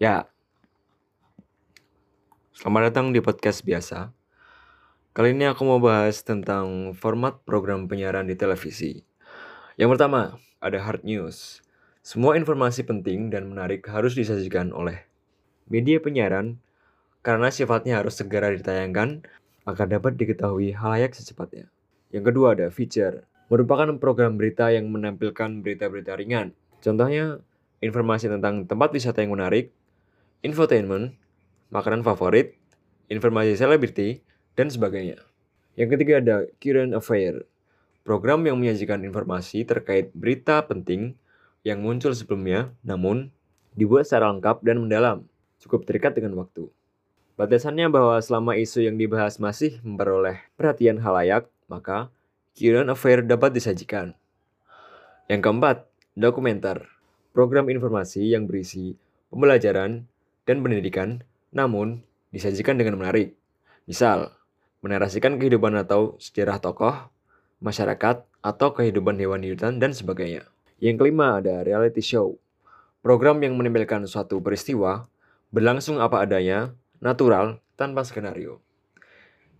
Ya, selamat datang di podcast biasa. Kali ini aku mau bahas tentang format program penyiaran di televisi. Yang pertama, ada hard news. Semua informasi penting dan menarik harus disajikan oleh media penyiaran karena sifatnya harus segera ditayangkan agar dapat diketahui halayak secepatnya. Yang kedua ada feature, merupakan program berita yang menampilkan berita-berita ringan. Contohnya, informasi tentang tempat wisata yang menarik, infotainment, makanan favorit, informasi selebriti, dan sebagainya. Yang ketiga ada current affair, program yang menyajikan informasi terkait berita penting yang muncul sebelumnya, namun dibuat secara lengkap dan mendalam, cukup terikat dengan waktu. Batasannya bahwa selama isu yang dibahas masih memperoleh perhatian halayak, maka current affair dapat disajikan. Yang keempat, dokumenter. Program informasi yang berisi pembelajaran dan pendidikan, namun disajikan dengan menarik. Misal, menarasikan kehidupan atau sejarah tokoh, masyarakat, atau kehidupan hewan hutan, dan sebagainya. Yang kelima ada reality show. Program yang menampilkan suatu peristiwa berlangsung apa adanya, natural, tanpa skenario.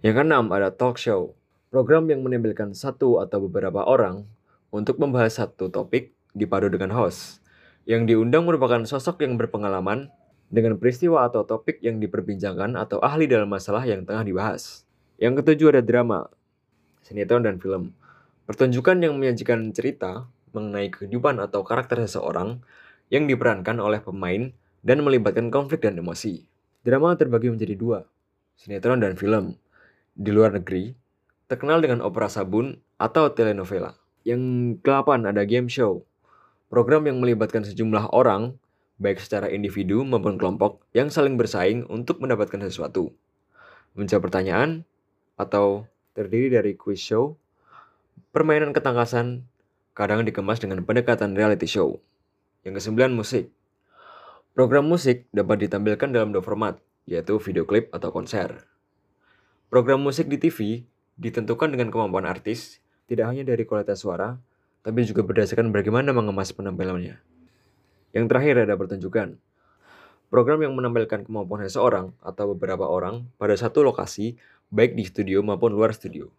Yang keenam ada talk show. Program yang menampilkan satu atau beberapa orang untuk membahas satu topik dipadu dengan host. Yang diundang merupakan sosok yang berpengalaman dengan peristiwa atau topik yang diperbincangkan atau ahli dalam masalah yang tengah dibahas. Yang ketujuh ada drama, sinetron dan film. Pertunjukan yang menyajikan cerita mengenai kehidupan atau karakter seseorang yang diperankan oleh pemain dan melibatkan konflik dan emosi. Drama terbagi menjadi dua, sinetron dan film. Di luar negeri, terkenal dengan opera sabun atau telenovela. Yang ke-8 ada game show, program yang melibatkan sejumlah orang baik secara individu maupun kelompok yang saling bersaing untuk mendapatkan sesuatu. Menjawab pertanyaan atau terdiri dari quiz show, permainan ketangkasan, kadang dikemas dengan pendekatan reality show. Yang kesembilan musik. Program musik dapat ditampilkan dalam dua format, yaitu video klip atau konser. Program musik di TV ditentukan dengan kemampuan artis, tidak hanya dari kualitas suara, tapi juga berdasarkan bagaimana mengemas penampilannya. Yang terakhir ada pertunjukan. Program yang menampilkan kemampuan seseorang atau beberapa orang pada satu lokasi, baik di studio maupun luar studio.